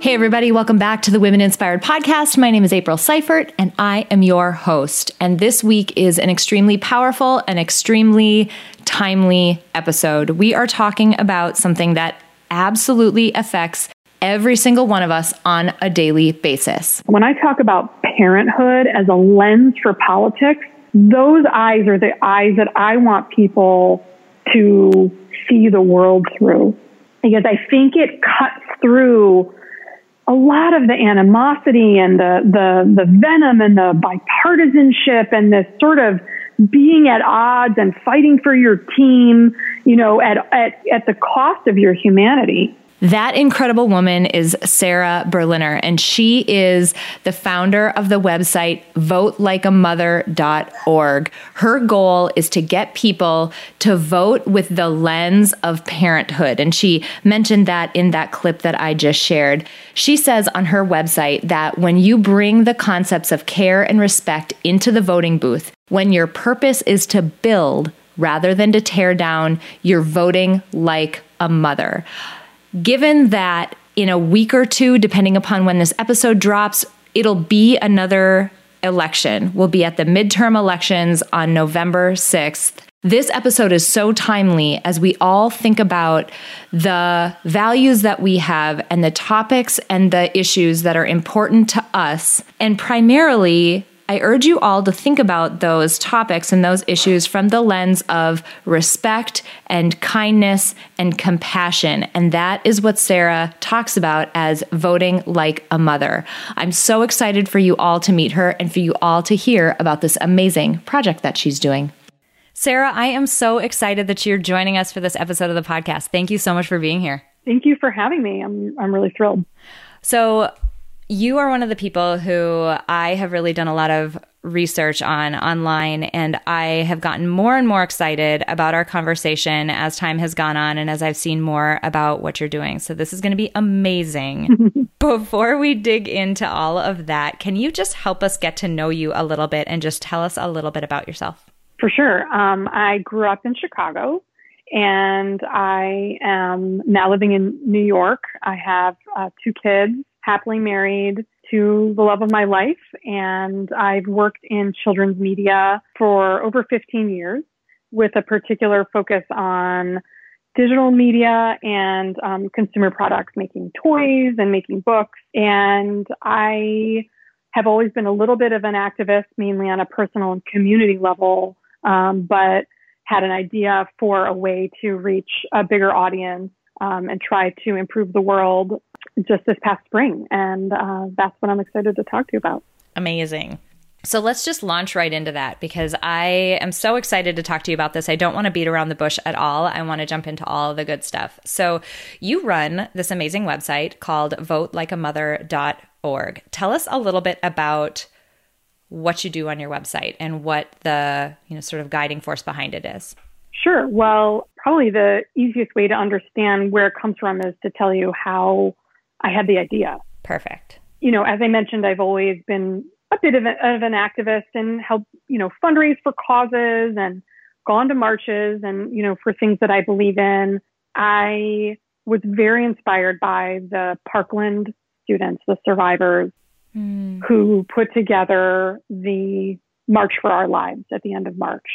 Hey, everybody, welcome back to the Women Inspired Podcast. My name is April Seifert, and I am your host. And this week is an extremely powerful and extremely timely episode. We are talking about something that absolutely affects every single one of us on a daily basis. When I talk about parenthood as a lens for politics, those eyes are the eyes that I want people to see the world through. Because I think it cuts through a lot of the animosity and the, the, the venom and the bipartisanship and this sort of being at odds and fighting for your team, you know, at, at, at the cost of your humanity. That incredible woman is Sarah Berliner, and she is the founder of the website votelikeamother.org. Her goal is to get people to vote with the lens of parenthood. And she mentioned that in that clip that I just shared. She says on her website that when you bring the concepts of care and respect into the voting booth, when your purpose is to build rather than to tear down, you're voting like a mother. Given that in a week or two, depending upon when this episode drops, it'll be another election. We'll be at the midterm elections on November 6th. This episode is so timely as we all think about the values that we have and the topics and the issues that are important to us, and primarily I urge you all to think about those topics and those issues from the lens of respect and kindness and compassion. And that is what Sarah talks about as voting like a mother. I'm so excited for you all to meet her and for you all to hear about this amazing project that she's doing. Sarah, I am so excited that you're joining us for this episode of the podcast. Thank you so much for being here. Thank you for having me. I'm I'm really thrilled. So, you are one of the people who I have really done a lot of research on online, and I have gotten more and more excited about our conversation as time has gone on and as I've seen more about what you're doing. So, this is going to be amazing. Before we dig into all of that, can you just help us get to know you a little bit and just tell us a little bit about yourself? For sure. Um, I grew up in Chicago and I am now living in New York. I have uh, two kids happily married to the love of my life, and I've worked in children's media for over 15 years with a particular focus on digital media and um, consumer products, making toys and making books. And I have always been a little bit of an activist, mainly on a personal and community level, um, but had an idea for a way to reach a bigger audience um, and try to improve the world just this past spring. And uh, that's what I'm excited to talk to you about. Amazing. So let's just launch right into that because I am so excited to talk to you about this. I don't want to beat around the bush at all. I want to jump into all the good stuff. So you run this amazing website called votelikeamother.org. Tell us a little bit about what you do on your website and what the, you know, sort of guiding force behind it is. Sure. Well, probably the easiest way to understand where it comes from is to tell you how I had the idea. Perfect. You know, as I mentioned, I've always been a bit of, a, of an activist and helped, you know, fundraise for causes and gone to marches and, you know, for things that I believe in. I was very inspired by the Parkland students, the survivors, mm. who put together the March for Our Lives at the end of March.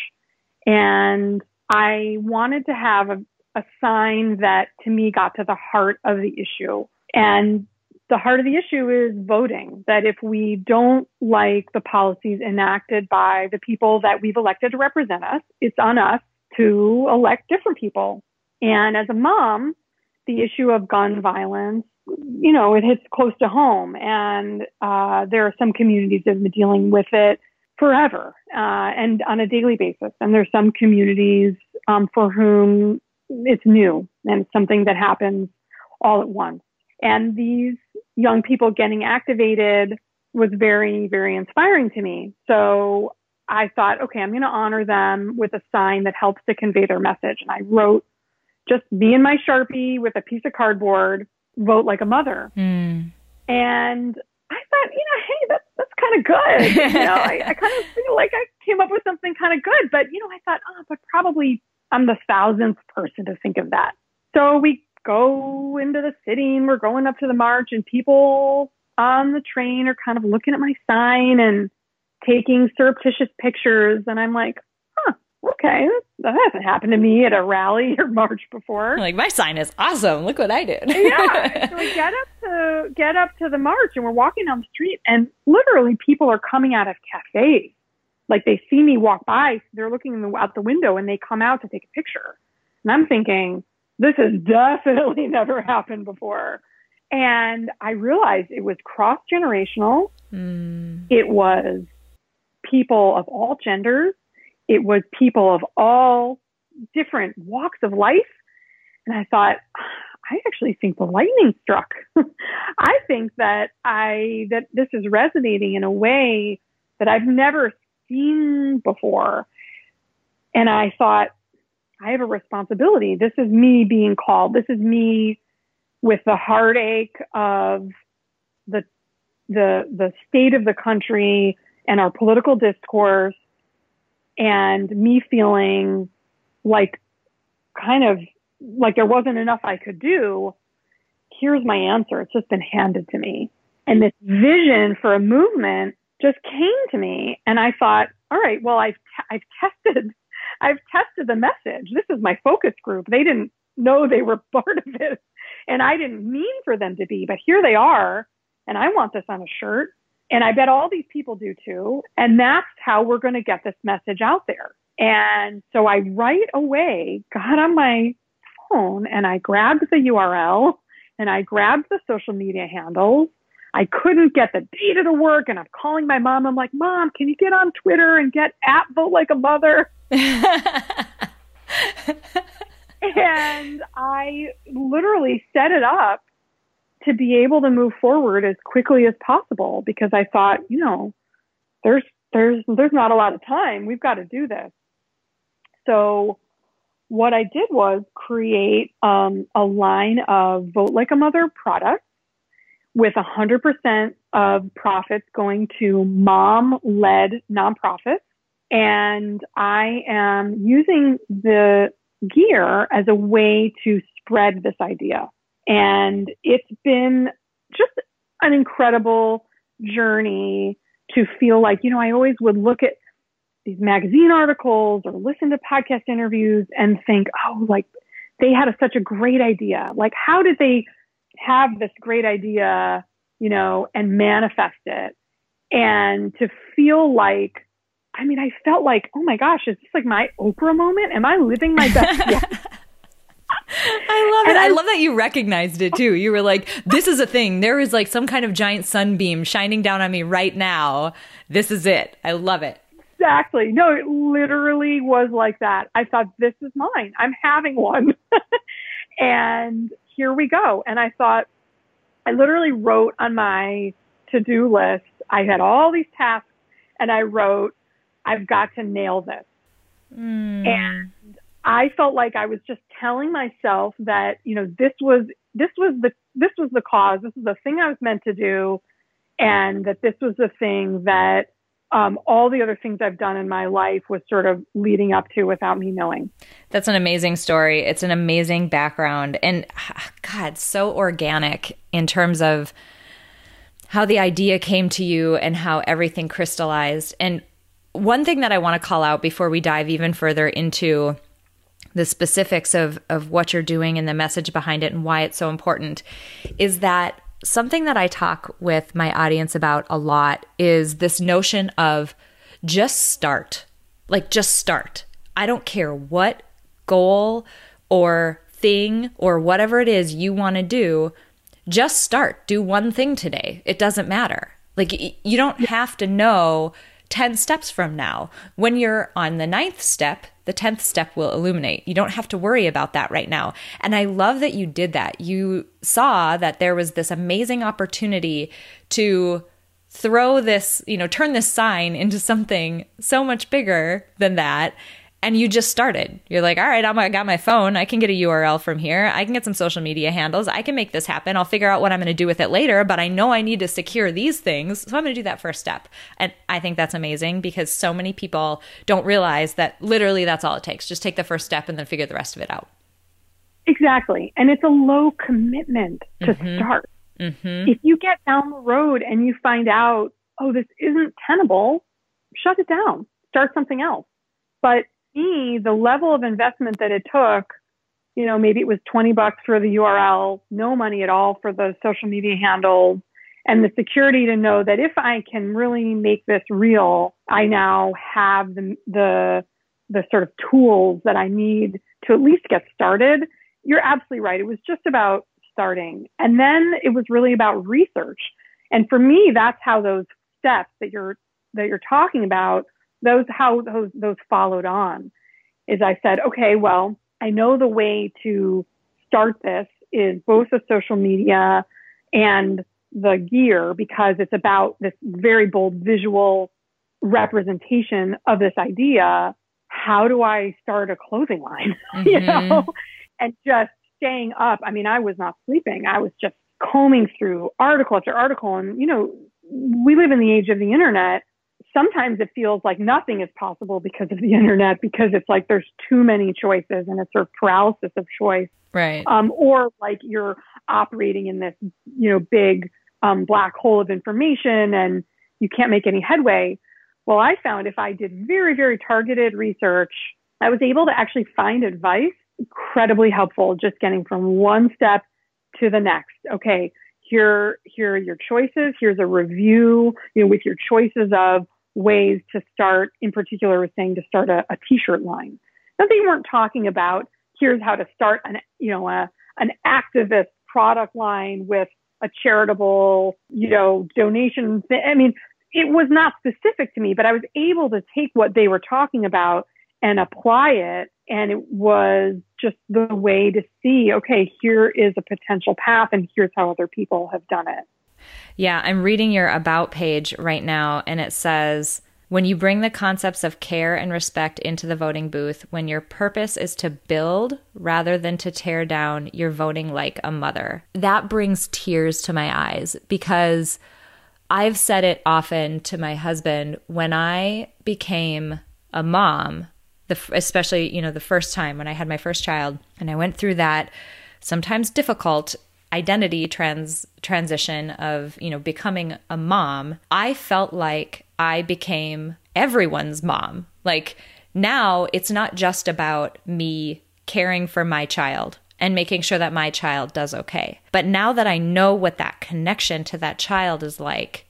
And I wanted to have a, a sign that to me got to the heart of the issue. And the heart of the issue is voting. That if we don't like the policies enacted by the people that we've elected to represent us, it's on us to elect different people. And as a mom, the issue of gun violence, you know, it hits close to home. And uh, there are some communities that have been dealing with it forever uh, and on a daily basis. And there's some communities um, for whom it's new and something that happens all at once. And these young people getting activated was very, very inspiring to me. So I thought, okay, I'm going to honor them with a sign that helps to convey their message. And I wrote just me and my Sharpie with a piece of cardboard, vote like a mother. Mm. And I thought, you know, hey, that's, that's kind of good. you know, I, I kind of feel like I came up with something kind of good, but, you know, I thought, oh, but probably I'm the thousandth person to think of that. So we go into the city and we're going up to the march and people on the train are kind of looking at my sign and taking surreptitious pictures. And I'm like, huh, okay, that hasn't happened to me at a rally or march before. Like my sign is awesome. Look what I did. yeah. So we get up to get up to the march and we're walking down the street and literally people are coming out of cafes. Like they see me walk by, they're looking out the window and they come out to take a picture. And I'm thinking, this has definitely never happened before. And I realized it was cross generational. Mm. It was people of all genders. It was people of all different walks of life. And I thought, I actually think the lightning struck. I think that I, that this is resonating in a way that I've never seen before. And I thought, I have a responsibility. This is me being called. This is me with the heartache of the the the state of the country and our political discourse and me feeling like kind of like there wasn't enough I could do. Here's my answer. It's just been handed to me. And this vision for a movement just came to me and I thought, all right, well I've t- I've tested I've tested the message. This is my focus group. They didn't know they were part of it and I didn't mean for them to be, but here they are and I want this on a shirt and I bet all these people do too. And that's how we're going to get this message out there. And so I right away got on my phone and I grabbed the URL and I grabbed the social media handles. I couldn't get the data to work and I'm calling my mom. I'm like, Mom, can you get on Twitter and get at vote like a mother? and I literally set it up to be able to move forward as quickly as possible because I thought, you know, there's there's there's not a lot of time. We've got to do this. So what I did was create um, a line of Vote Like a Mother products with 100% of profits going to mom-led nonprofits. And I am using the gear as a way to spread this idea. And it's been just an incredible journey to feel like, you know, I always would look at these magazine articles or listen to podcast interviews and think, oh, like they had a, such a great idea. Like, how did they have this great idea, you know, and manifest it? And to feel like, I mean, I felt like, oh my gosh, is this like my Oprah moment? Am I living my best yet? I love and it. I, I, love that you recognized it too. You were like, this is a thing. There is like some kind of giant sunbeam shining down on me right now. This is it. I love it. Exactly. No, it literally was like that. I thought, this is mine. I'm having one. and here we go. And I thought, I literally wrote on my to do list, I had all these tasks and I wrote, I've got to nail this. Mm. And I felt like I was just telling myself that, you know, this was, this was the, this was the cause. This is the thing I was meant to do. And that this was the thing that, um, all the other things I've done in my life was sort of leading up to without me knowing. That's an amazing story. It's an amazing background. And God, so organic in terms of how the idea came to you and how everything crystallized. And one thing that I want to call out before we dive even further into the specifics of of what you're doing and the message behind it and why it's so important is that something that I talk with my audience about a lot is this notion of just start. Like just start. I don't care what goal or thing or whatever it is you want to do, just start. Do one thing today. It doesn't matter. Like you don't have to know 10 steps from now. When you're on the ninth step, the 10th step will illuminate. You don't have to worry about that right now. And I love that you did that. You saw that there was this amazing opportunity to throw this, you know, turn this sign into something so much bigger than that and you just started. You're like, all right, I'm, I got my phone. I can get a URL from here. I can get some social media handles. I can make this happen. I'll figure out what I'm going to do with it later, but I know I need to secure these things. So I'm going to do that first step. And I think that's amazing because so many people don't realize that literally that's all it takes. Just take the first step and then figure the rest of it out. Exactly. And it's a low commitment to mm-hmm. start. Mm-hmm. If you get down the road and you find out, oh, this isn't tenable, shut it down. Start something else. But the level of investment that it took, you know, maybe it was 20 bucks for the URL, no money at all for the social media handle, and the security to know that if I can really make this real, I now have the, the, the sort of tools that I need to at least get started. You're absolutely right. It was just about starting. And then it was really about research. And for me, that's how those steps that you're, that you're talking about those how those those followed on is I said, okay, well, I know the way to start this is both the social media and the gear because it's about this very bold visual representation of this idea. How do I start a clothing line? Mm-hmm. you know, and just staying up. I mean, I was not sleeping. I was just combing through article after article. And, you know, we live in the age of the internet sometimes it feels like nothing is possible because of the internet because it's like there's too many choices and it's sort of paralysis of choice. Right. Um, or like you're operating in this you know big um, black hole of information and you can't make any headway. Well i found if i did very very targeted research i was able to actually find advice incredibly helpful just getting from one step to the next. Okay here here are your choices. Here's a review you know with your choices of ways to start, in particular, was saying to start a a t-shirt line. Now they weren't talking about here's how to start an, you know, a, an activist product line with a charitable, you know, donation. I mean, it was not specific to me, but I was able to take what they were talking about and apply it. And it was just the way to see, okay, here is a potential path and here's how other people have done it. Yeah, I'm reading your About page right now, and it says, when you bring the concepts of care and respect into the voting booth, when your purpose is to build rather than to tear down, you're voting like a mother. That brings tears to my eyes because I've said it often to my husband when I became a mom, the, especially, you know, the first time when I had my first child, and I went through that sometimes difficult identity trans transition of you know becoming a mom i felt like i became everyone's mom. Like now it's not just about me caring for my child and making sure that my child does okay. But now that i know what that connection to that child is like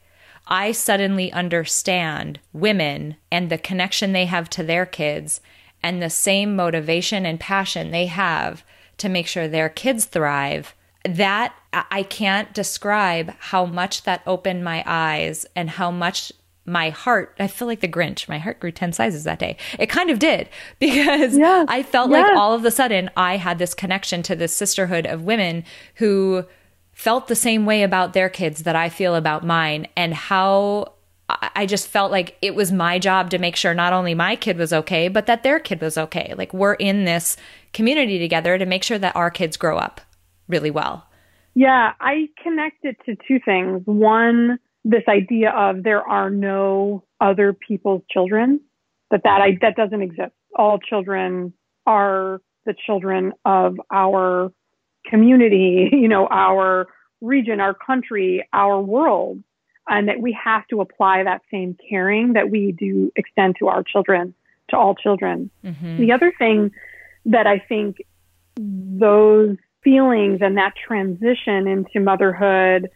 i suddenly understand women and the connection they have to their kids and the same motivation and passion they have to make sure their kids thrive that I can't describe how much that opened my eyes and how much my heart, I feel like the Grinch, my heart grew 10 sizes that day. It kind of did because I felt like all of a sudden I had this connection to this sisterhood of women who felt the same way about their kids that I feel about mine and how I just felt like it was my job to make sure not only my kid was okay, but that their kid was okay. Like we're in this community together to make sure that our kids grow up really well. Yeah, I connect it to two things. One, this idea of there are no other people's children, that that, I, that doesn't exist. All children are the children of our community, you know, our region, our country, our world, and that we have to apply that same caring that we do extend to our children, to all children. Mm-hmm. The other thing that I think those feelings and that transition into motherhood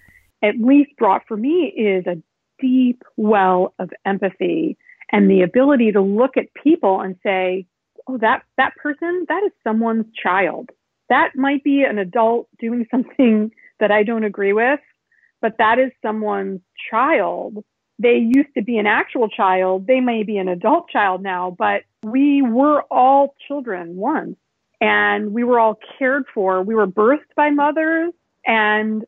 at least brought for me is a deep well of empathy and the ability to look at people and say, oh, that, that person, that is someone's child. That might be an adult doing something that I don't agree with, but that is someone's child. They used to be an actual child. They may be an adult child now, but we were all children once and we were all cared for. We were birthed by mothers and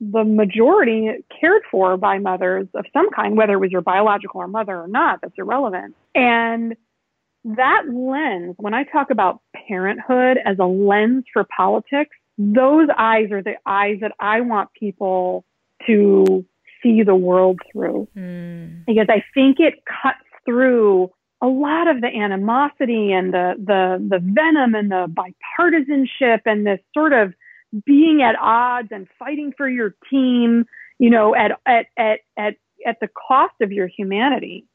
the majority cared for by mothers of some kind, whether it was your biological or mother or not, that's irrelevant. And that lens, when I talk about parenthood as a lens for politics, those eyes are the eyes that I want people to see the world through. Mm. Because I think it cuts through a lot of the animosity and the, the, the venom and the bipartisanship and this sort of being at odds and fighting for your team, you know, at, at, at, at, at the cost of your humanity.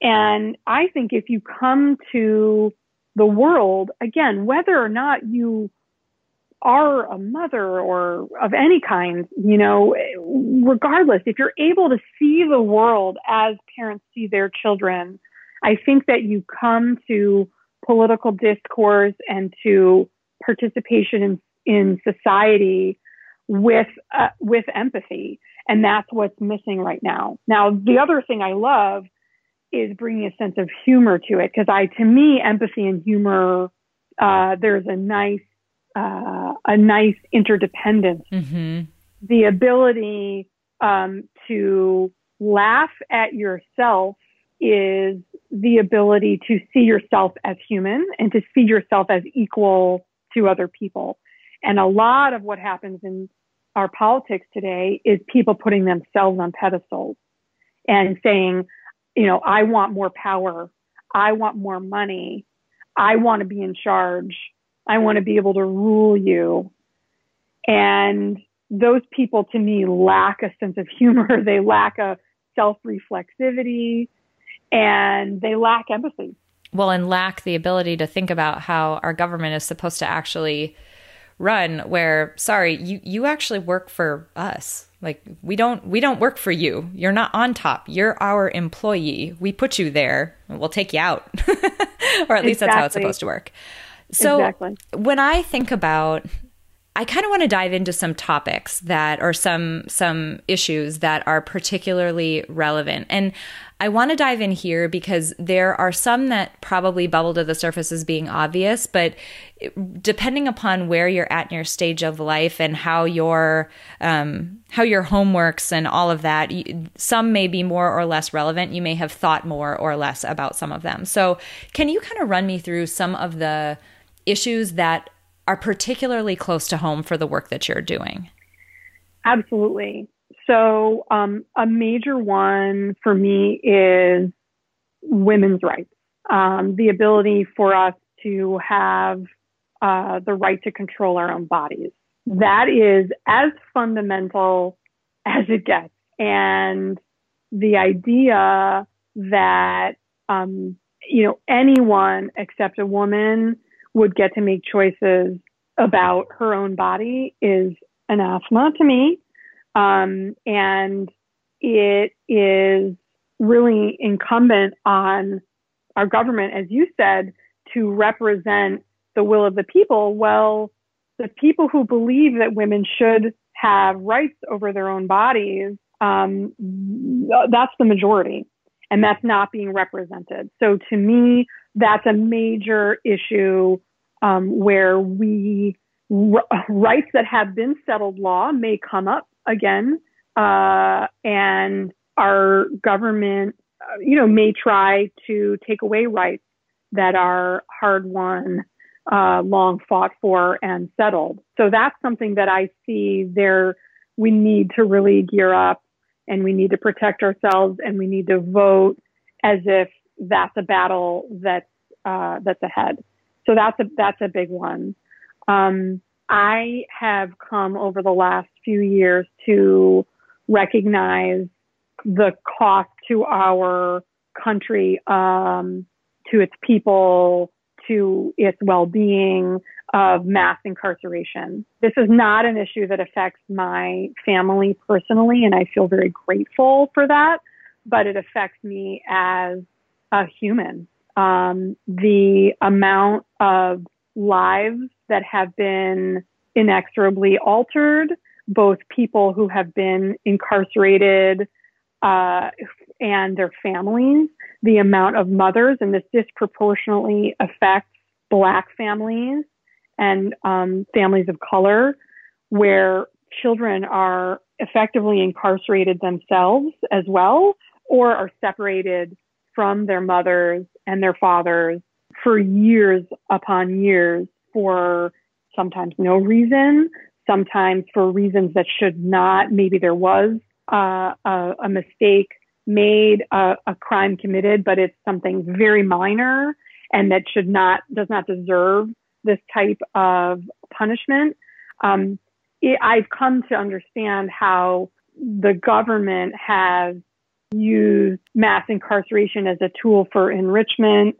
And I think if you come to the world, again, whether or not you are a mother or of any kind, you know, regardless, if you're able to see the world as parents see their children, I think that you come to political discourse and to participation in, in society with uh, with empathy, and that's what's missing right now. Now, the other thing I love is bringing a sense of humor to it because I, to me, empathy and humor, uh, there's a nice uh, a nice interdependence. Mm-hmm. The ability um, to laugh at yourself is the ability to see yourself as human and to see yourself as equal to other people. And a lot of what happens in our politics today is people putting themselves on pedestals and saying, you know, I want more power. I want more money. I want to be in charge. I want to be able to rule you. And those people to me lack a sense of humor. They lack a self reflexivity and they lack empathy. Well, and lack the ability to think about how our government is supposed to actually run where sorry you you actually work for us. Like we don't we don't work for you. You're not on top. You're our employee. We put you there. We'll take you out. Or at least exactly. that's how it's supposed to work. So exactly. when i think about I kind of want to dive into some topics that or some some issues that are particularly relevant. And I want to dive in here because there are some that probably bubble to the surface as being obvious, but depending upon where you're at in your stage of life and how your um, how your home works and all of that, some may be more or less relevant. You may have thought more or less about some of them. So, can you kind of run me through some of the issues that are particularly close to home for the work that you're doing? Absolutely. So, um, a major one for me is women's rights, um, the ability for us to have uh, the right to control our own bodies. That is as fundamental as it gets. And the idea that, um, you know, anyone except a woman would get to make choices about her own body is anathema to me. Um, and it is really incumbent on our government, as you said, to represent the will of the people. Well, the people who believe that women should have rights over their own bodies, um, that's the majority. And that's not being represented. So to me, that's a major issue um, where we rights that have been settled law may come up again, uh, and our government, uh, you know, may try to take away rights that are hard won, uh, long fought for, and settled. So that's something that I see there. We need to really gear up, and we need to protect ourselves, and we need to vote as if that's a battle that's uh, that's ahead. So that's a that's a big one. Um, I have come over the last few years to recognize the cost to our country, um, to its people, to its well-being of mass incarceration. This is not an issue that affects my family personally, and I feel very grateful for that. But it affects me as a human. Um, the amount of lives that have been inexorably altered, both people who have been incarcerated uh, and their families, the amount of mothers, and this disproportionately affects Black families and um, families of color, where children are effectively incarcerated themselves as well, or are separated from their mothers and their fathers for years upon years for sometimes no reason, sometimes for reasons that should not. Maybe there was uh, a, a, mistake made, a, crime committed, but it's something very minor and that should not, does not deserve this type of punishment. Um, it, I've come to understand how the government has used mass incarceration as a tool for enrichment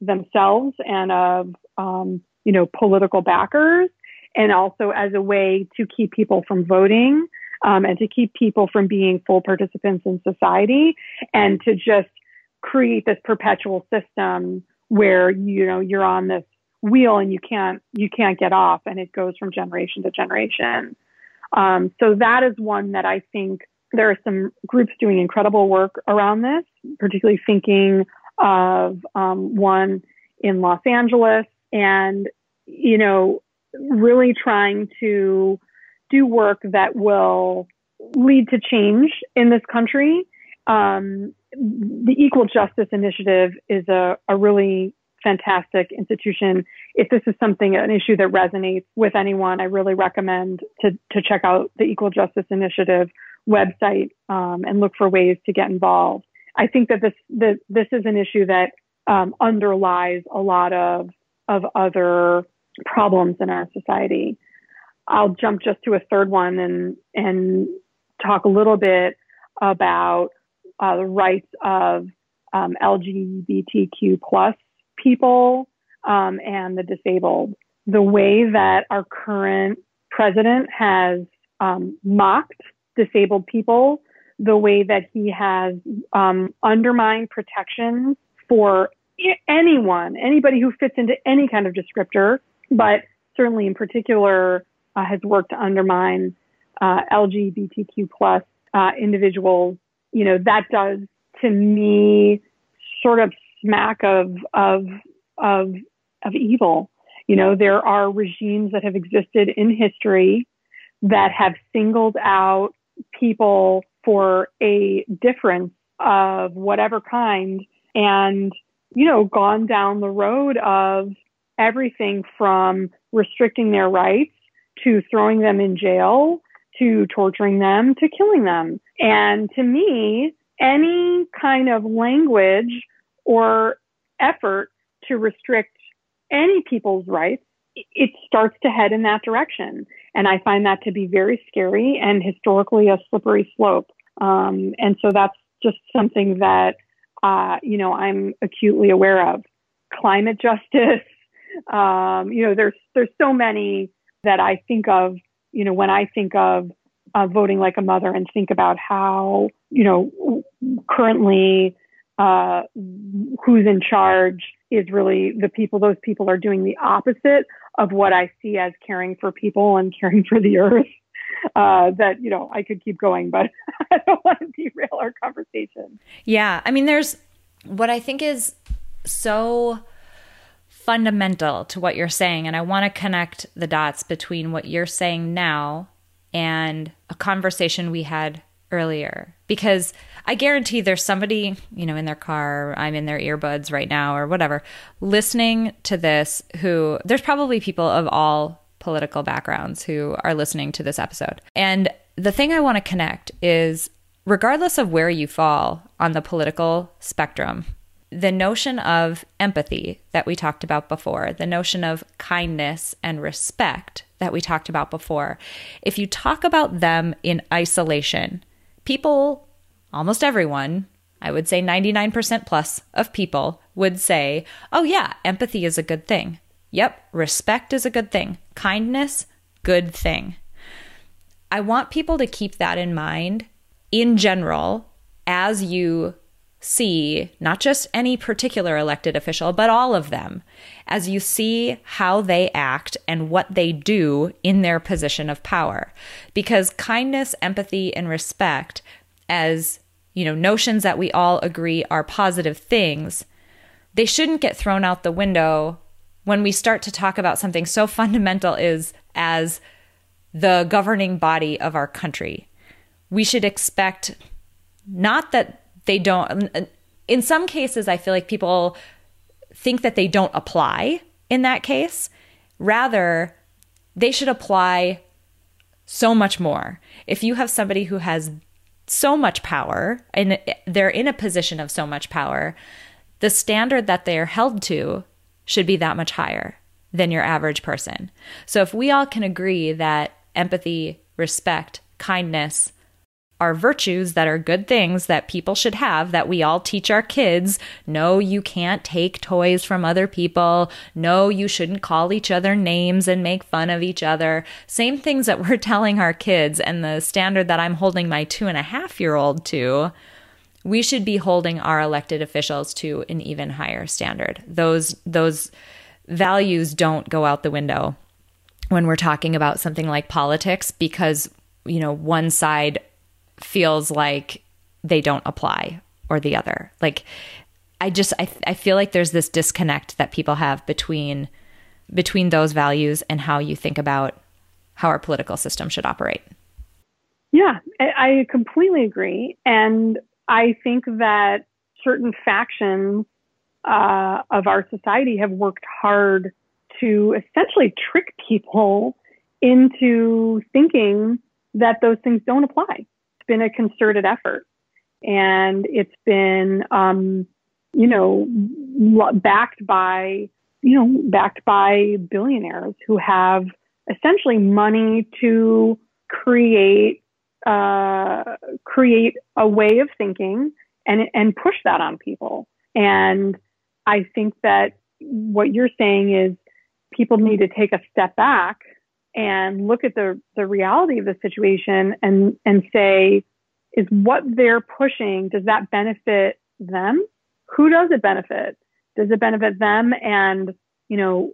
themselves and of um, you know political backers, and also as a way to keep people from voting um, and to keep people from being full participants in society, and to just create this perpetual system where you know you're on this wheel and you can't you can't get off, and it goes from generation to generation. Um, so that is one that I think there are some groups doing incredible work around this, particularly thinking of um, one in Los Angeles and, you know, really trying to do work that will lead to change in this country. Um, the Equal Justice Initiative is a, a really fantastic institution. If this is something, an issue that resonates with anyone, I really recommend to, to check out the Equal Justice Initiative website um, and look for ways to get involved. I think that this this is an issue that um, underlies a lot of of other problems in our society. I'll jump just to a third one and and talk a little bit about uh, the rights of um, LGBTQ plus people um, and the disabled. The way that our current president has um, mocked disabled people, the way that he has um, undermined protections for anyone, anybody who fits into any kind of descriptor, but certainly in particular uh, has worked to undermine uh, LGBTQ plus uh, individuals. You know that does to me sort of smack of of of of evil. You know there are regimes that have existed in history that have singled out people for a difference of whatever kind and, you know, gone down the road of everything from restricting their rights to throwing them in jail to torturing them to killing them. And to me, any kind of language or effort to restrict any people's rights, it starts to head in that direction. And I find that to be very scary and historically a slippery slope. Um, and so that's just something that, uh, you know, I'm acutely aware of. Climate justice, um, you know, there's, there's so many that I think of, you know, when I think of uh, voting like a mother and think about how, you know, currently uh, who's in charge is really the people, those people are doing the opposite of what I see as caring for people and caring for the earth. Uh, that you know I could keep going, but I don't want to derail our conversation. Yeah, I mean, there's what I think is so fundamental to what you're saying, and I want to connect the dots between what you're saying now and a conversation we had earlier because I guarantee there's somebody, you know, in their car, I'm in their earbuds right now or whatever, listening to this who there's probably people of all political backgrounds who are listening to this episode. And the thing I want to connect is regardless of where you fall on the political spectrum, the notion of empathy that we talked about before, the notion of kindness and respect that we talked about before, if you talk about them in isolation, people, almost everyone, I would say 99% plus of people would say, oh, yeah, empathy is a good thing. Yep, respect is a good thing. Kindness, good thing. I want people to keep that in mind in general as you see not just any particular elected official, but all of them, as you see how they act and what they do in their position of power. Because kindness, empathy, and respect, as you know, notions that we all agree are positive things, they shouldn't get thrown out the window when we start to talk about something so fundamental is as the governing body of our country. We should expect not that they don't in some cases I feel like people think that they don't apply in that case. Rather, they should apply so much more. If you have somebody who has so much power and they're in a position of so much power, the standard that they are held to should be that much higher than your average person. So if we all can agree that empathy, respect, kindness, are virtues that are good things that people should have that we all teach our kids. No, you can't take toys from other people. No, you shouldn't call each other names and make fun of each other. Same things that we're telling our kids and the standard that I'm holding my two and a half year old to. We should be holding our elected officials to an even higher standard. Those, those values don't go out the window when we're talking about something like politics because, you know, one side feels like they don't apply or the other. Like I just I I feel like there's this disconnect that people have between between those values and how you think about how our political system should operate. Yeah, I completely agree. And I think that certain factions uh, of our society have worked hard to essentially trick people into thinking that those things don't apply been a concerted effort and it's been, um, you know, backed by, you know, backed by billionaires who have essentially money to create, uh, create a way of thinking and, and push that on people. And I think that what you're saying is people need to take a step back and look at the, the reality of the situation and, and say, is what they're pushing, does that benefit them? Who does it benefit? Does it benefit them and, you know,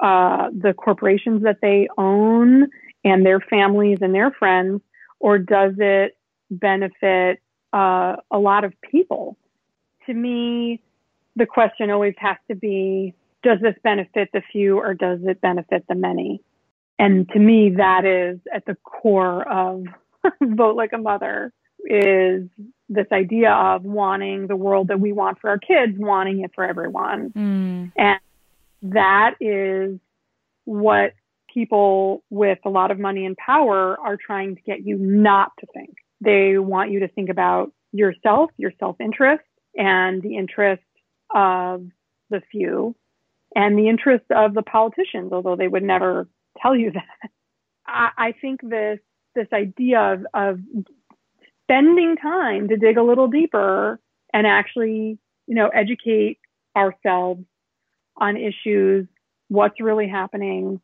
uh, the corporations that they own and their families and their friends, or does it benefit uh, a lot of people? To me, the question always has to be, does this benefit the few or does it benefit the many? And to me, that is at the core of Vote Like a Mother is this idea of wanting the world that we want for our kids, wanting it for everyone. Mm. And that is what people with a lot of money and power are trying to get you not to think. They want you to think about yourself, your self interest, and the interest of the few, and the interest of the politicians, although they would never tell you that. I, I think this this idea of, of spending time to dig a little deeper and actually, you know, educate ourselves on issues, what's really happening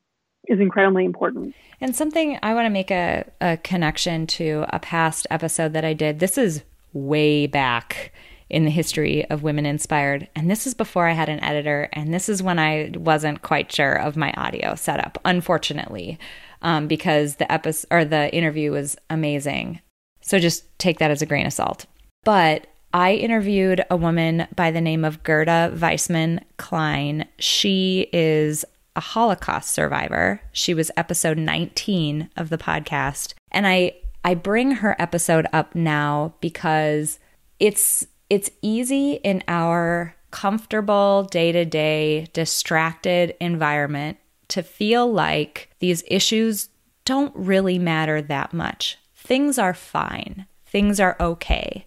is incredibly important. And something I want to make a, a connection to a past episode that I did. This is way back in the history of Women Inspired. And this is before I had an editor, and this is when I wasn't quite sure of my audio setup, unfortunately, um, because the episode or the interview was amazing. So just take that as a grain of salt. But I interviewed a woman by the name of Gerda Weissmann Klein. She is a Holocaust survivor. She was episode 19 of the podcast. And I I bring her episode up now because it's it's easy in our comfortable day to day, distracted environment to feel like these issues don't really matter that much. Things are fine, things are okay.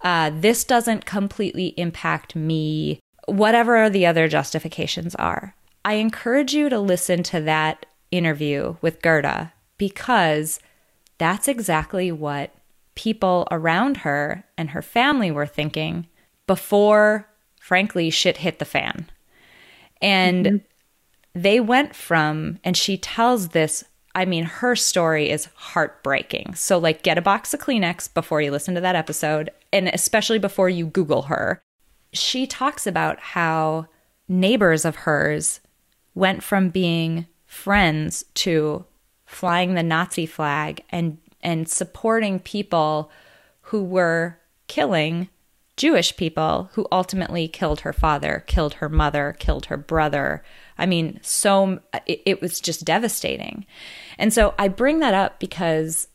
Uh, this doesn't completely impact me, whatever the other justifications are. I encourage you to listen to that interview with Gerda because that's exactly what people around her and her family were thinking before, frankly, shit hit the fan. And mm-hmm. they went from, and she tells this. I mean, her story is heartbreaking. So, like, get a box of Kleenex before you listen to that episode and especially before you Google her. She talks about how neighbors of hers went from being friends to flying the Nazi flag and and supporting people who were killing Jewish people who ultimately killed her father, killed her mother, killed her brother. I mean, so it, it was just devastating. And so I bring that up because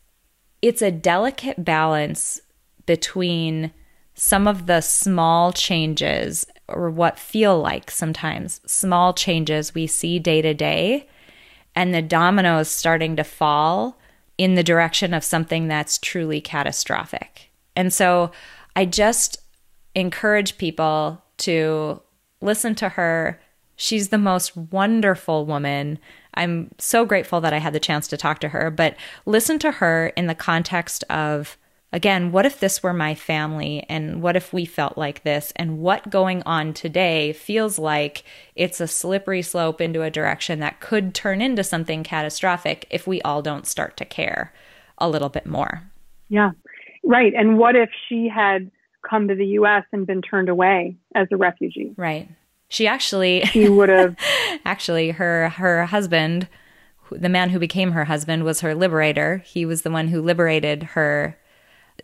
it's a delicate balance between some of the small changes or what feel like sometimes small changes we see day to day and the dominoes starting to fall in the direction of something that's truly catastrophic. And so I just encourage people to listen to her. She's the most wonderful woman. I'm so grateful that I had the chance to talk to her, but listen to her in the context of again, what if this were my family and what if we felt like this and what going on today feels like it's a slippery slope into a direction that could turn into something catastrophic if we all don't start to care a little bit more. Yeah. Right. And what if she had come to the US and been turned away as a refugee? Right. She actually she would have actually her her husband the man who became her husband was her liberator. He was the one who liberated her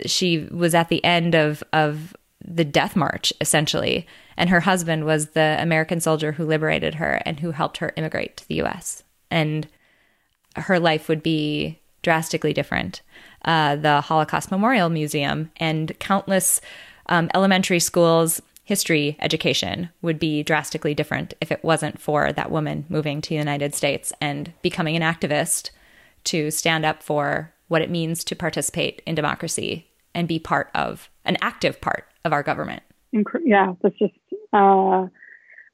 she was at the end of of the death march essentially. And her husband was the american soldier who liberated her and who helped her immigrate to the us and her life would be drastically different. Uh, the holocaust memorial museum and countless um, elementary schools history education would be drastically different if it wasn't for that woman moving to the united states and becoming an activist to stand up for what it means to participate in democracy and be part of an active part of our government. Yeah, that's just uh,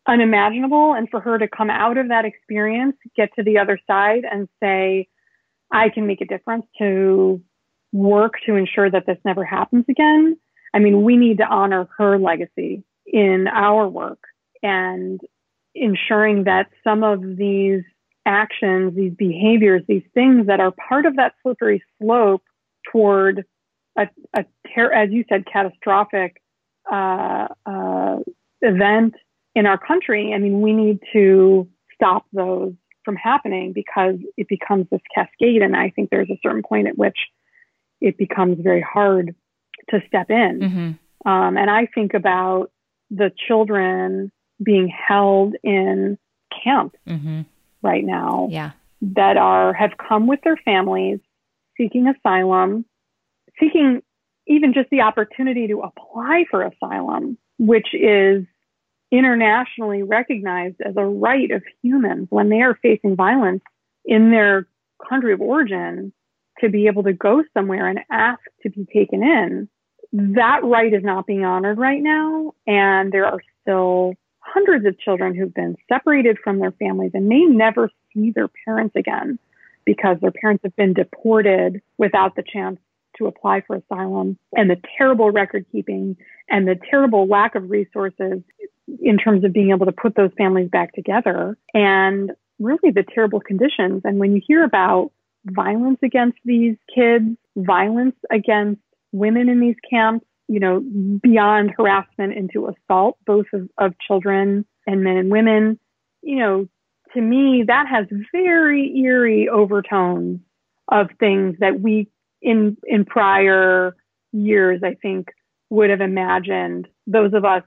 unimaginable. And for her to come out of that experience, get to the other side, and say, I can make a difference to work to ensure that this never happens again. I mean, we need to honor her legacy in our work and ensuring that some of these actions, these behaviors, these things that are part of that slippery slope toward a, a ter- as you said, catastrophic uh, uh, event in our country. I mean, we need to stop those from happening because it becomes this cascade. And I think there's a certain point at which it becomes very hard to step in. Mm-hmm. Um, and I think about the children being held in camp mm-hmm. right now yeah. that are have come with their families seeking asylum seeking even just the opportunity to apply for asylum, which is internationally recognized as a right of humans when they are facing violence in their country of origin to be able to go somewhere and ask to be taken in. That right is not being honored right now. And there are still hundreds of children who've been separated from their families and may never see their parents again because their parents have been deported without the chance to apply for asylum and the terrible record keeping and the terrible lack of resources in terms of being able to put those families back together and really the terrible conditions. And when you hear about violence against these kids, violence against women in these camps, you know, beyond harassment into assault, both of, of children and men and women, you know, to me, that has very eerie overtones of things that we in in prior years, I think, would have imagined those of us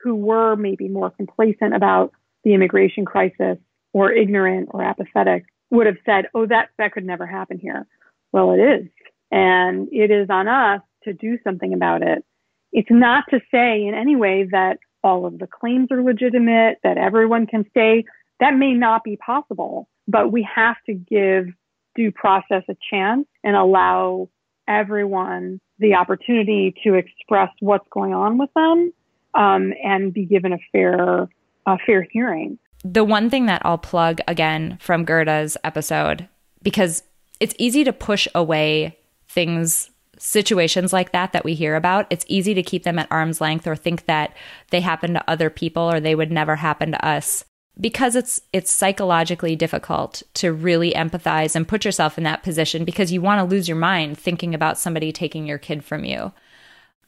who were maybe more complacent about the immigration crisis or ignorant or apathetic would have said, oh, that, that could never happen here. Well, it is. And it is on us to do something about it. It's not to say in any way that all of the claims are legitimate, that everyone can stay. That may not be possible, but we have to give due process a chance and allow everyone the opportunity to express what's going on with them um, and be given a fair a fair hearing. The one thing that I'll plug again from Gerda's episode because it's easy to push away things situations like that that we hear about it's easy to keep them at arm's length or think that they happen to other people or they would never happen to us because it's it's psychologically difficult to really empathize and put yourself in that position because you want to lose your mind thinking about somebody taking your kid from you.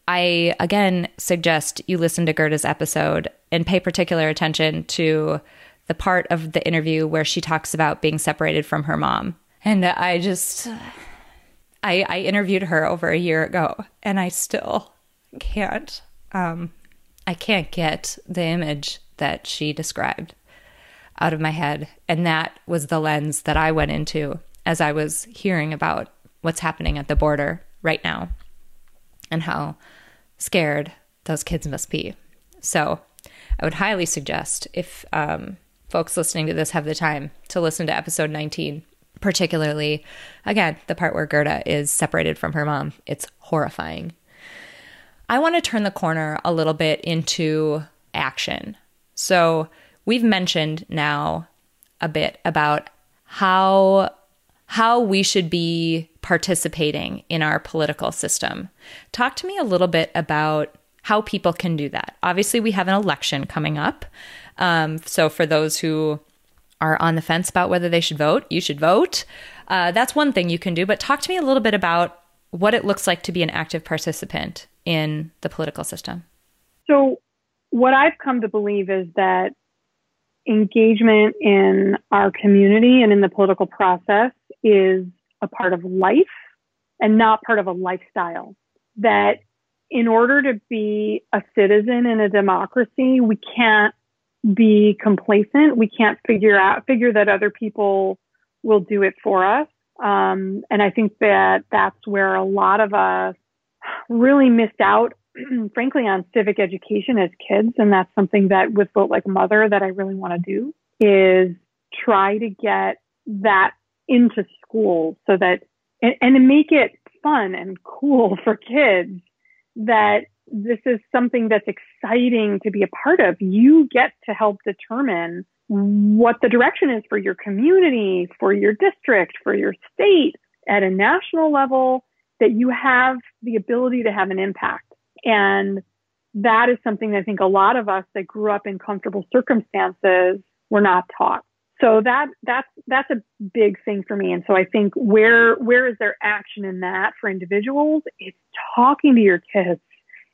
I again suggest you listen to Gerda's episode and pay particular attention to the part of the interview where she talks about being separated from her mom. And I just, I, I interviewed her over a year ago, and I still can't, um, I can't get the image that she described out of my head. And that was the lens that I went into as I was hearing about what's happening at the border right now and how scared those kids must be. So I would highly suggest if um, folks listening to this have the time to listen to episode 19, particularly, again, the part where Gerda is separated from her mom. It's horrifying. I want to turn the corner a little bit into action. So, we've mentioned now a bit about how how we should be participating in our political system. Talk to me a little bit about how people can do that. Obviously, we have an election coming up. Um, so, for those who are on the fence about whether they should vote, you should vote. Uh, that's one thing you can do. But talk to me a little bit about what it looks like to be an active participant in the political system. So, what I've come to believe is that engagement in our community and in the political process is a part of life and not part of a lifestyle. That in order to be a citizen in a democracy, we can't be complacent. We can't figure out, figure that other people will do it for us. Um, and I think that that's where a lot of us really missed out, frankly, on civic education as kids. And that's something that with Vote Like Mother that I really want to do is try to get that into school so that, and, and make it fun and cool for kids that this is something that's exciting to be a part of. You get to help determine what the direction is for your community, for your district, for your state at a national level, that you have the ability to have an impact. And that is something that I think a lot of us that grew up in comfortable circumstances were not taught. So that that's that's a big thing for me. And so I think where where is there action in that for individuals? It's talking to your kids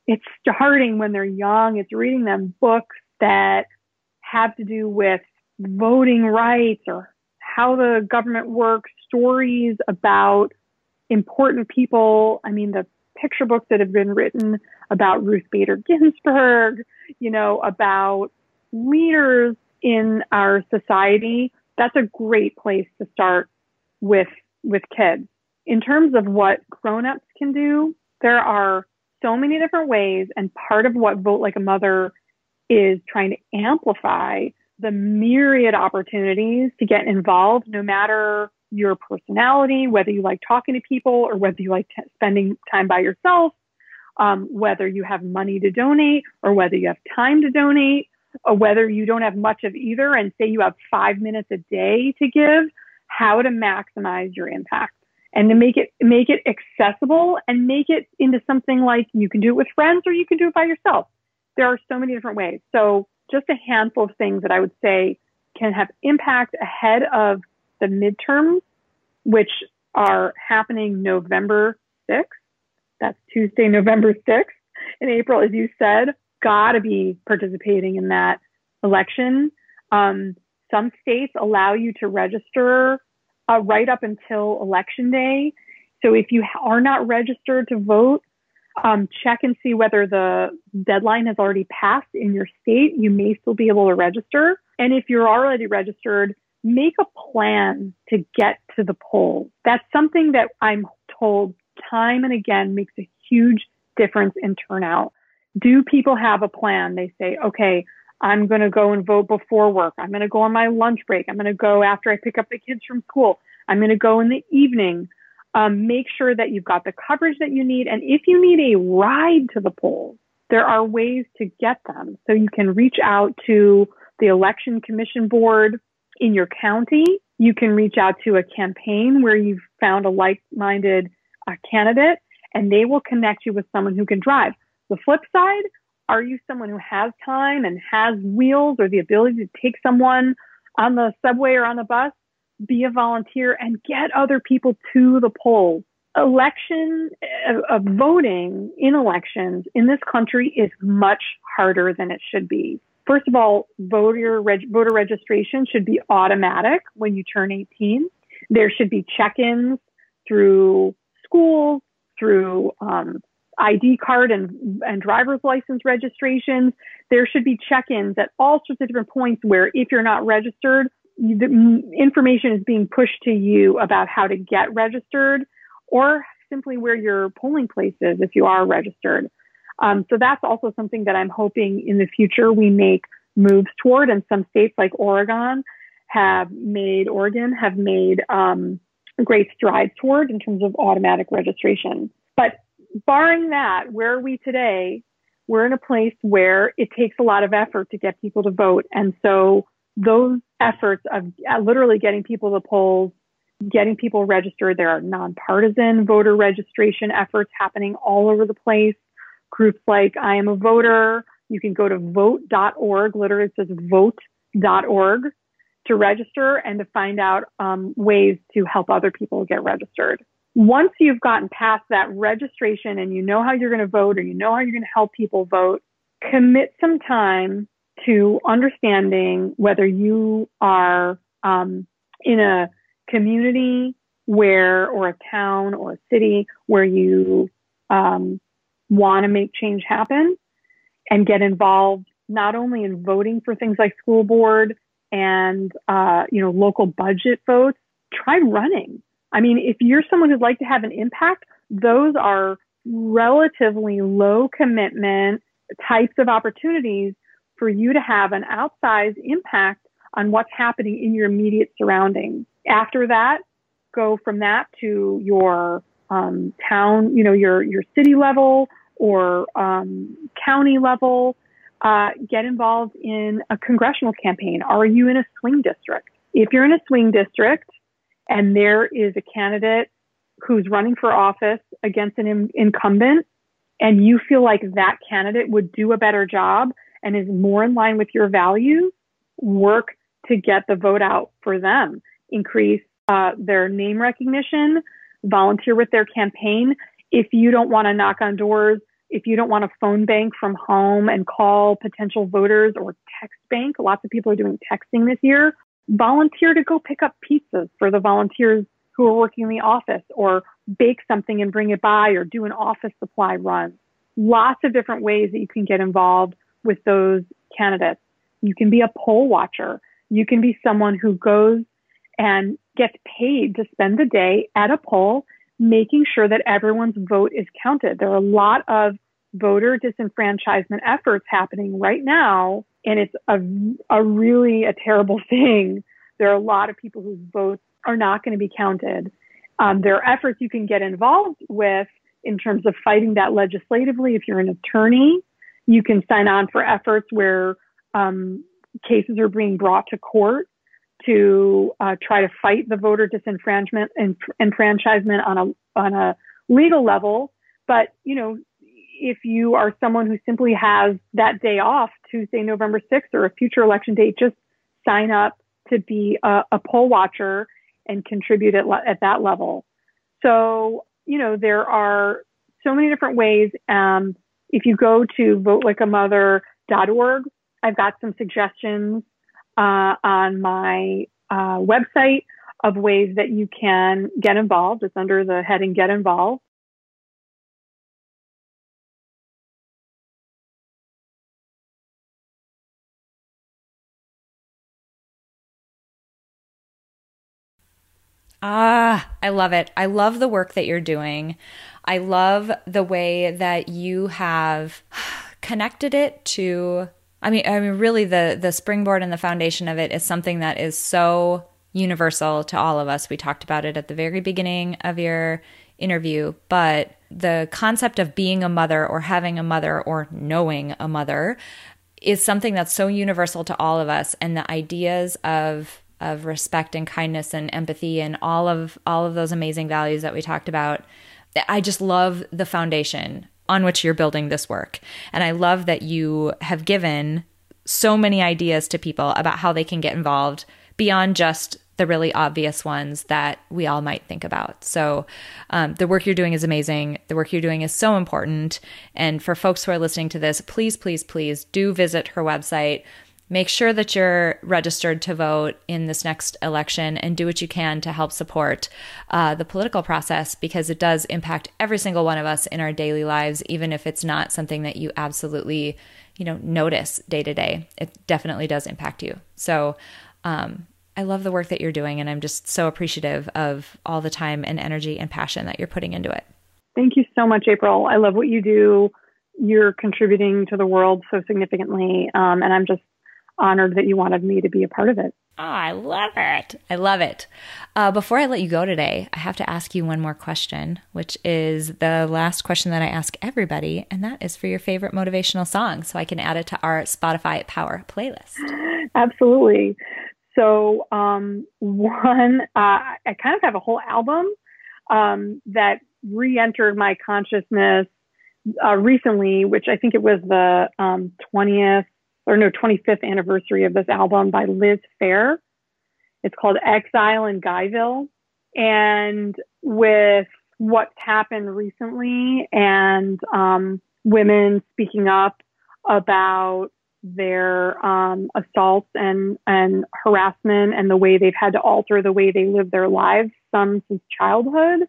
it's starting when they're young. It's reading them books that have to do with voting rights or how the government works, stories about important people. I mean, the picture books that have been written about Ruth Bader Ginsburg, you know, about leaders in our society. That's a great place to start with, with kids. In terms of what grown-ups can do, there are so many different ways. And part of what Vote Like a Mother is trying to amplify the myriad opportunities to get involved, no matter your personality, whether you like talking to people or whether you like t- spending time by yourself, um, whether you have money to donate or whether you have time to donate, or whether you don't have much of either and say you have five minutes a day to give, how to maximize your impact and to make it make it accessible and make it into something like you can do it with friends or you can do it by yourself. There are so many different ways. So just a handful of things that I would say can have impact ahead of the midterms, which are happening November 6th. That's Tuesday, November 6th. In April, as you said, got to be participating in that election. Um, some states allow you to register uh, right up until election day. So if you are not registered to vote, um, check and see whether the deadline has already passed in your state. You may still be able to register. And if you're already registered, make a plan to get to the polls. That's something that I'm told time and again makes a huge difference in turnout. Do people have a plan? They say, okay, I'm going to go and vote before work. I'm going to go on my lunch break. I'm going to go after I pick up the kids from school. I'm going to go in the evening. Um, make sure that you've got the coverage that you need. And if you need a ride to the polls, there are ways to get them. So you can reach out to the election commission board in your county. You can reach out to a campaign where you've found a like-minded uh, candidate and they will connect you with someone who can drive. The flip side, are you someone who has time and has wheels or the ability to take someone on the subway or on the bus? Be a volunteer and get other people to the polls. election uh, voting in elections in this country is much harder than it should be. First of all, voter reg- voter registration should be automatic when you turn 18. There should be check-ins through schools, through um, ID card and, and driver's license registrations. There should be check-ins at all sorts of different points where if you're not registered, the information is being pushed to you about how to get registered or simply where your polling place is if you are registered. Um, so that's also something that I'm hoping in the future we make moves toward. And some states like Oregon have made, Oregon have made um, great strides toward in terms of automatic registration. But barring that, where are we today? We're in a place where it takes a lot of effort to get people to vote. And so those efforts of uh, literally getting people to polls, getting people registered, there are nonpartisan voter registration efforts happening all over the place. Groups like I am a voter. You can go to vote.org. Literally it says vote.org to register and to find out um, ways to help other people get registered. Once you've gotten past that registration and you know how you're going to vote or you know how you're going to help people vote, commit some time to understanding whether you are um, in a community where, or a town or a city where you um, want to make change happen and get involved not only in voting for things like school board and uh, you know local budget votes. Try running I mean, if you're someone who'd like to have an impact, those are relatively low commitment types of opportunities for you to have an outsized impact on what's happening in your immediate surroundings. After that, go from that to your um, town, you know, your your city level or um, county level. Uh, get involved in a congressional campaign. Are you in a swing district? If you're in a swing district, and there is a candidate who's running for office against an in- incumbent and you feel like that candidate would do a better job and is more in line with your values, work to get the vote out for them. Increase uh, their name recognition, volunteer with their campaign. If you don't want to knock on doors, if you don't want to phone bank from home and call potential voters or text bank, lots of people are doing texting this year volunteer to go pick up pizzas for the volunteers who are working in the office or bake something and bring it by or do an office supply run. Lots of different ways that you can get involved with those candidates. You can be a poll watcher. You can be someone who goes and gets paid to spend the day at a poll, making sure that everyone's vote is counted. There are a lot of voter disenfranchisement efforts happening right now and it's a, a really a terrible thing. There are a lot of people whose votes are not going to be counted. Um, there are efforts you can get involved with in terms of fighting that legislatively. If you're an attorney, you can sign on for efforts where um, cases are being brought to court to uh, try to fight the voter disenfranchisement and enfranchisement on a on a legal level. But you know, if you are someone who simply has that day off, Tuesday, November 6th, or a future election date, just sign up to be a, a poll watcher and contribute at, at that level. So, you know, there are so many different ways. Um, if you go to votelikeamother.org, I've got some suggestions uh, on my uh, website of ways that you can get involved. It's under the heading Get Involved. Ah, I love it. I love the work that you're doing. I love the way that you have connected it to I mean I mean really the the springboard and the foundation of it is something that is so universal to all of us. We talked about it at the very beginning of your interview, but the concept of being a mother or having a mother or knowing a mother is something that's so universal to all of us and the ideas of of respect and kindness and empathy and all of all of those amazing values that we talked about. I just love the foundation on which you're building this work. And I love that you have given so many ideas to people about how they can get involved beyond just the really obvious ones that we all might think about. So, um, the work you're doing is amazing. The work you're doing is so important. And for folks who are listening to this, please, please, please do visit her website. Make sure that you're registered to vote in this next election and do what you can to help support uh, the political process because it does impact every single one of us in our daily lives, even if it's not something that you absolutely, you know, notice day to day. It definitely does impact you. So, um, I love the work that you're doing, and I'm just so appreciative of all the time and energy and passion that you're putting into it. Thank you so much, April. I love what you do. You're contributing to the world so significantly, um, and I'm just honored that you wanted me to be a part of it. Oh, I love it. I love it. Uh, before I let you go today, I have to ask you one more question, which is the last question that I ask everybody, and that is for your favorite motivational song so I can add it to our Spotify Power playlist. Absolutely. So um, one, uh, I kind of have a whole album um, that re-entered my consciousness uh, recently, which I think it was the um, 20th or no 25th anniversary of this album by Liz Phair. It's called Exile in Guyville, and with what's happened recently and um, women speaking up about their um, assaults and, and harassment and the way they've had to alter the way they live their lives, some since childhood.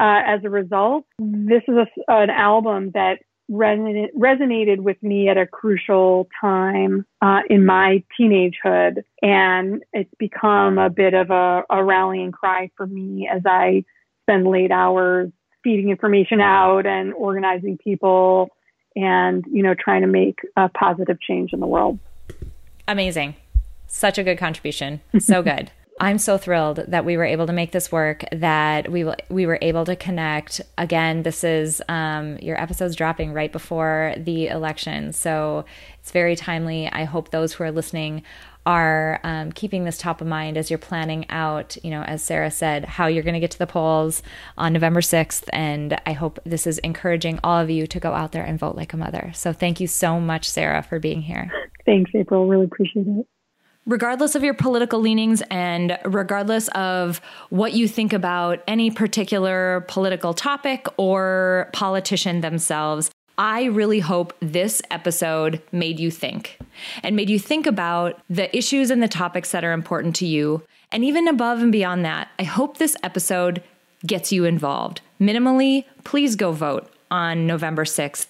Uh, as a result, this is a, an album that resonated with me at a crucial time uh, in my teenagehood, and it's become a bit of a, a rallying cry for me as I spend late hours feeding information out and organizing people and you know trying to make a positive change in the world. Amazing. Such a good contribution. So good I'm so thrilled that we were able to make this work. That we we were able to connect. Again, this is um, your episode's dropping right before the election, so it's very timely. I hope those who are listening are um, keeping this top of mind as you're planning out, you know, as Sarah said, how you're going to get to the polls on November 6th. And I hope this is encouraging all of you to go out there and vote like a mother. So thank you so much, Sarah, for being here. Thanks, April. Really appreciate it. Regardless of your political leanings and regardless of what you think about any particular political topic or politician themselves, I really hope this episode made you think and made you think about the issues and the topics that are important to you. And even above and beyond that, I hope this episode gets you involved. Minimally, please go vote on November 6th.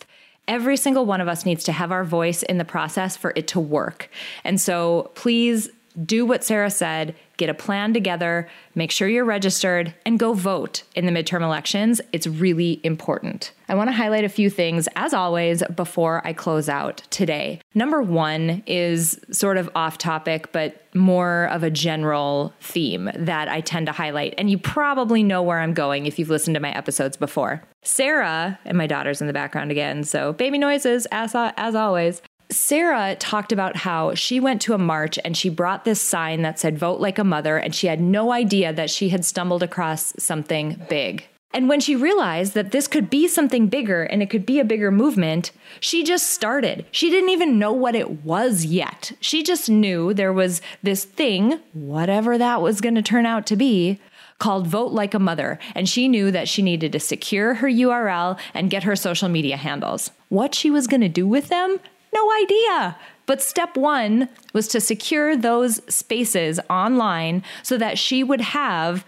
Every single one of us needs to have our voice in the process for it to work. And so please do what Sarah said get a plan together, make sure you're registered, and go vote in the midterm elections. It's really important. I want to highlight a few things, as always, before I close out today. Number one is sort of off topic, but more of a general theme that I tend to highlight. And you probably know where I'm going if you've listened to my episodes before. Sarah, and my daughter's in the background again, so baby noises as, as always. Sarah talked about how she went to a march and she brought this sign that said, Vote like a mother, and she had no idea that she had stumbled across something big. And when she realized that this could be something bigger and it could be a bigger movement, she just started. She didn't even know what it was yet. She just knew there was this thing, whatever that was going to turn out to be, called Vote Like a Mother, and she knew that she needed to secure her URL and get her social media handles. What she was going to do with them, no idea. But step one was to secure those spaces online so that she would have,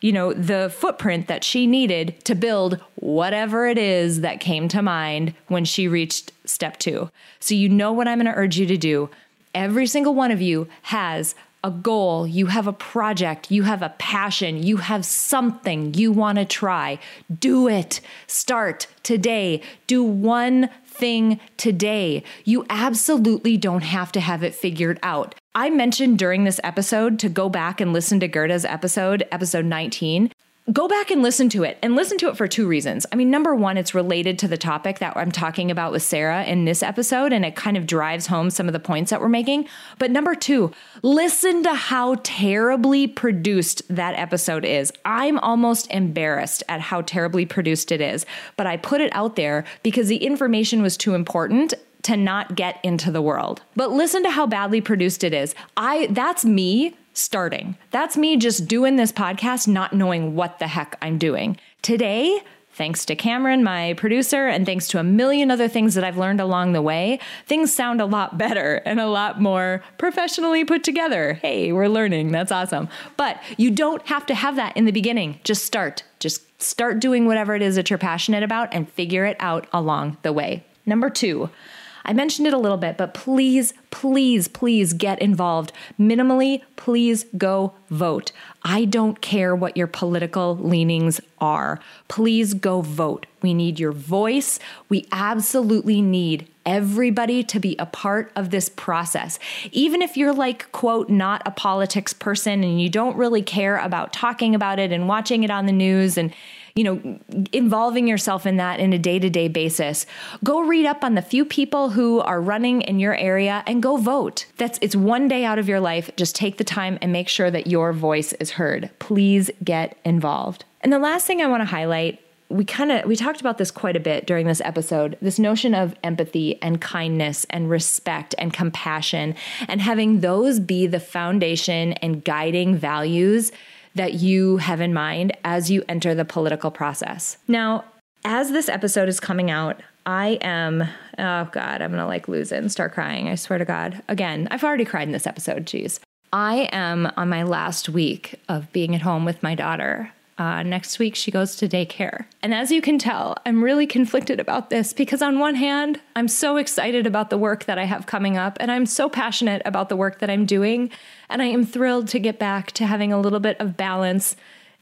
you know, the footprint that she needed to build whatever it is that came to mind when she reached step two. So, you know what I'm going to urge you to do. Every single one of you has a goal, you have a project, you have a passion, you have something you want to try. Do it. Start today. Do one thing today. You absolutely don't have to have it figured out. I mentioned during this episode to go back and listen to Gerda's episode, episode 19 go back and listen to it and listen to it for two reasons. I mean, number one, it's related to the topic that I'm talking about with Sarah in this episode, and it kind of drives home some of the points that we're making. But number two, listen to how terribly produced that episode is. I'm almost embarrassed at how terribly produced it is, but I put it out there because the information was too important to not get into the world. But listen to how badly produced it is. I that's me starting. That's me just doing this podcast, not knowing what the heck I'm doing. Today, Thanks to Cameron, my producer, and thanks to a million other things that I've learned along the way, things sound a lot better and a lot more professionally put together. Hey, we're learning. That's awesome. But you don't have to have that in the beginning. Just start. Just start doing whatever it is that you're passionate about and figure it out along the way. Number two, I mentioned it a little bit, but please, please, please get involved. Minimally, please go vote. I don't care what your political leanings are. Please go vote. We need your voice. We absolutely need everybody to be a part of this process. Even if you're like, quote, not a politics person and you don't really care about talking about it and watching it on the news and you know, involving yourself in that in a day to day basis. Go read up on the few people who are running in your area and go vote. That's it's one day out of your life. Just take the time and make sure that your voice is heard. Please get involved. And the last thing I want to highlight we kind of we talked about this quite a bit during this episode this notion of empathy and kindness and respect and compassion and having those be the foundation and guiding values that you have in mind as you enter the political process. Now, as this episode is coming out, I am, oh God, I'm gonna like lose it and start crying. I swear to God. Again, I've already cried in this episode, jeez. I am on my last week of being at home with my daughter. Uh, next week, she goes to daycare. And as you can tell, I'm really conflicted about this because, on one hand, I'm so excited about the work that I have coming up, and I'm so passionate about the work that I'm doing. And I am thrilled to get back to having a little bit of balance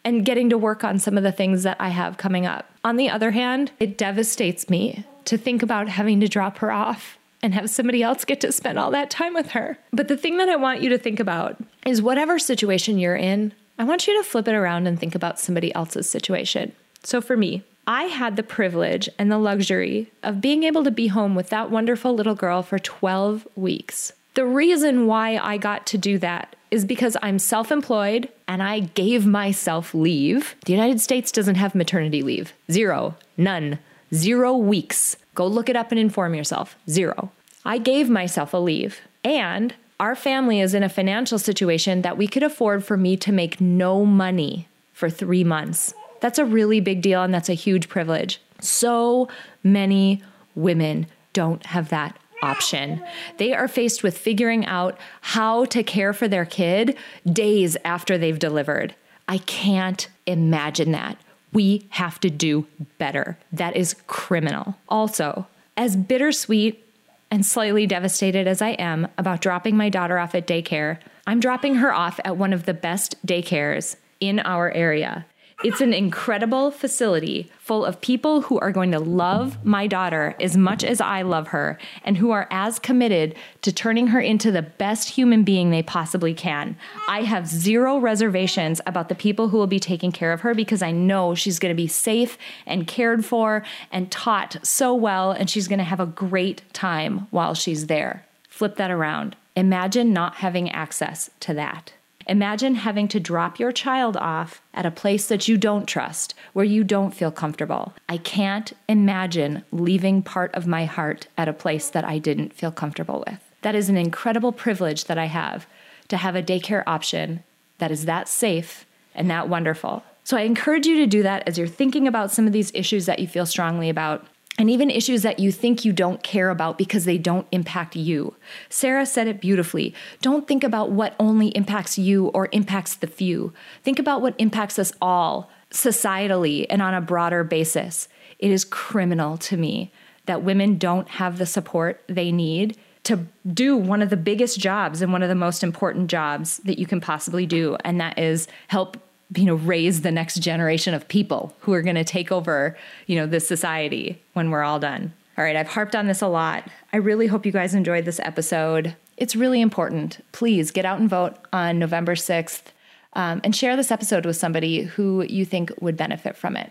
and getting to work on some of the things that I have coming up. On the other hand, it devastates me to think about having to drop her off and have somebody else get to spend all that time with her. But the thing that I want you to think about is whatever situation you're in, I want you to flip it around and think about somebody else's situation. So for me, I had the privilege and the luxury of being able to be home with that wonderful little girl for 12 weeks. The reason why I got to do that is because I'm self employed and I gave myself leave. The United States doesn't have maternity leave. Zero. None. Zero weeks. Go look it up and inform yourself. Zero. I gave myself a leave. And our family is in a financial situation that we could afford for me to make no money for three months. That's a really big deal and that's a huge privilege. So many women don't have that option. They are faced with figuring out how to care for their kid days after they've delivered. I can't imagine that. We have to do better. That is criminal. Also, as bittersweet and slightly devastated as I am about dropping my daughter off at daycare, I'm dropping her off at one of the best daycares in our area. It's an incredible facility full of people who are going to love my daughter as much as I love her and who are as committed to turning her into the best human being they possibly can. I have zero reservations about the people who will be taking care of her because I know she's going to be safe and cared for and taught so well, and she's going to have a great time while she's there. Flip that around. Imagine not having access to that. Imagine having to drop your child off at a place that you don't trust, where you don't feel comfortable. I can't imagine leaving part of my heart at a place that I didn't feel comfortable with. That is an incredible privilege that I have to have a daycare option that is that safe and that wonderful. So I encourage you to do that as you're thinking about some of these issues that you feel strongly about and even issues that you think you don't care about because they don't impact you. Sarah said it beautifully. Don't think about what only impacts you or impacts the few. Think about what impacts us all societally and on a broader basis. It is criminal to me that women don't have the support they need to do one of the biggest jobs and one of the most important jobs that you can possibly do, and that is help you know raise the next generation of people who are going to take over you know this society when we're all done. All right i've harped on this a lot. I really hope you guys enjoyed this episode. It's really important. Please get out and vote on november 6th um, and share this episode with somebody who you think would benefit from it